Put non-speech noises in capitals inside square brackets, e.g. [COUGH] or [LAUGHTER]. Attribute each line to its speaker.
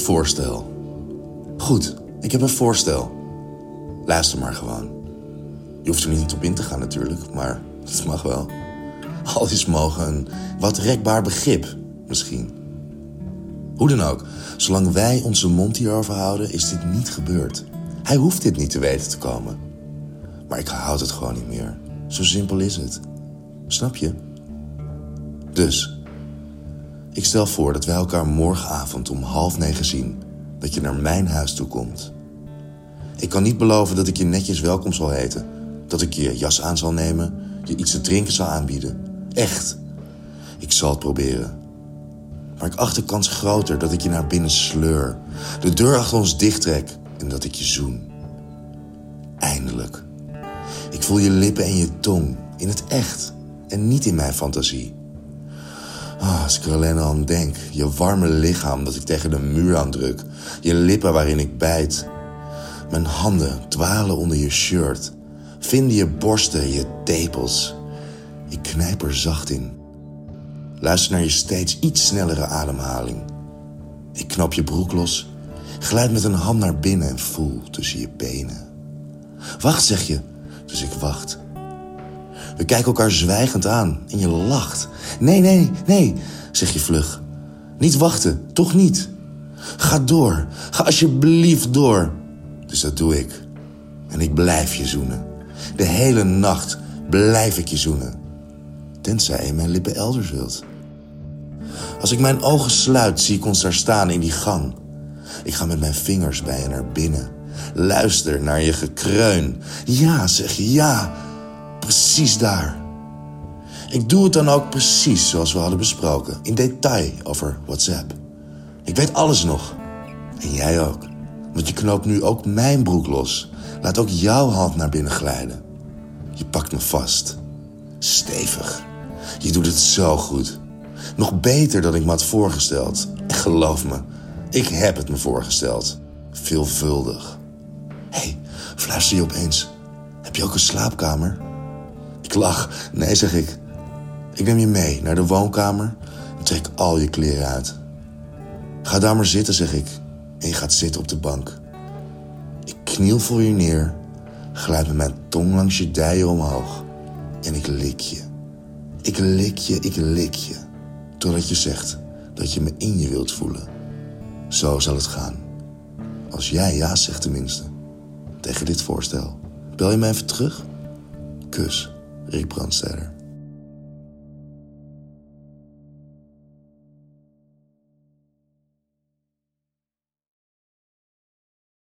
Speaker 1: voorstel. Goed, ik heb een voorstel. Luister maar gewoon. Je hoeft er niet op in te gaan natuurlijk, maar [LAUGHS] het mag wel. Al is mogen een wat rekbaar begrip, misschien. Hoe dan ook, zolang wij onze mond hierover houden, is dit niet gebeurd. Hij hoeft dit niet te weten te komen. Maar ik houd het gewoon niet meer. Zo simpel is het. Snap je? Dus, ik stel voor dat wij elkaar morgenavond om half negen zien. Dat je naar mijn huis toe komt. Ik kan niet beloven dat ik je netjes welkom zal heten. Dat ik je jas aan zal nemen, je iets te drinken zal aanbieden. Echt. Ik zal het proberen. Maar ik acht de kans groter dat ik je naar binnen sleur. De deur achter ons dichttrek en dat ik je zoen. Eindelijk. Ik voel je lippen en je tong. In het echt. En niet in mijn fantasie. Ah, als ik er alleen al aan denk. Je warme lichaam dat ik tegen de muur aandruk. Je lippen waarin ik bijt. Mijn handen dwalen onder je shirt. Vinden je borsten, je tepels. Ik knijp er zacht in. Luister naar je steeds iets snellere ademhaling. Ik knap je broek los, glijd met een hand naar binnen en voel tussen je benen. Wacht, zeg je, dus ik wacht. We kijken elkaar zwijgend aan en je lacht. Nee, nee, nee, zeg je vlug. Niet wachten, toch niet. Ga door, ga alsjeblieft door. Dus dat doe ik. En ik blijf je zoenen. De hele nacht blijf ik je zoenen. Tenzij je mijn lippen elders wilt. Als ik mijn ogen sluit, zie ik ons daar staan in die gang. Ik ga met mijn vingers bij je naar binnen. Luister naar je gekreun. Ja, zeg ja. Precies daar. Ik doe het dan ook precies zoals we hadden besproken. In detail over WhatsApp. Ik weet alles nog. En jij ook. Want je knoopt nu ook mijn broek los. Laat ook jouw hand naar binnen glijden. Je pakt me vast. Stevig. Je doet het zo goed. Nog beter dan ik me had voorgesteld. En [LAUGHS] geloof me, ik heb het me voorgesteld. Veelvuldig. Hé, hey, fluister je opeens. Heb je ook een slaapkamer? Ik lach. Nee, zeg ik. Ik neem je mee naar de woonkamer en trek al je kleren uit. Ga daar maar zitten, zeg ik. En je gaat zitten op de bank. Ik kniel voor je neer, glijd met mijn tong langs je dijen omhoog. En ik lik je. Ik lik je, ik lik je. Totdat je zegt dat je me in je wilt voelen. Zo zal het gaan. Als jij ja zegt tenminste. Tegen dit voorstel. Bel je me even terug? Kus, Rick Brandsteder.